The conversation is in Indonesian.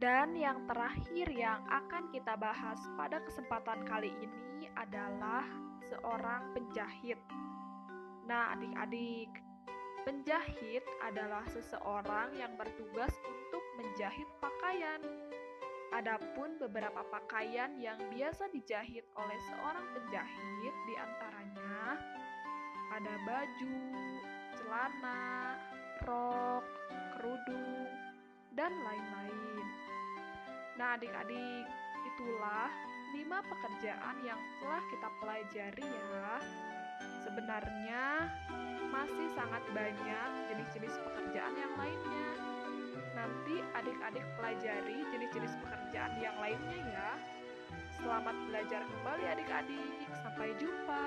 Dan yang terakhir yang akan kita bahas pada kesempatan kali ini adalah seorang penjahit. Nah, adik-adik, penjahit adalah seseorang yang bertugas untuk menjahit pakaian. Adapun beberapa pakaian yang biasa dijahit oleh seorang penjahit di antaranya ada baju, celana, rok, kerudung, dan lain-lain. Nah, adik-adik, itulah lima pekerjaan yang telah kita pelajari ya. Sebenarnya masih sangat banyak jenis-jenis pekerjaan yang lainnya. Nanti adik-adik pelajari jenis-jenis pekerjaan yang lainnya ya. Selamat belajar kembali adik-adik. Sampai jumpa.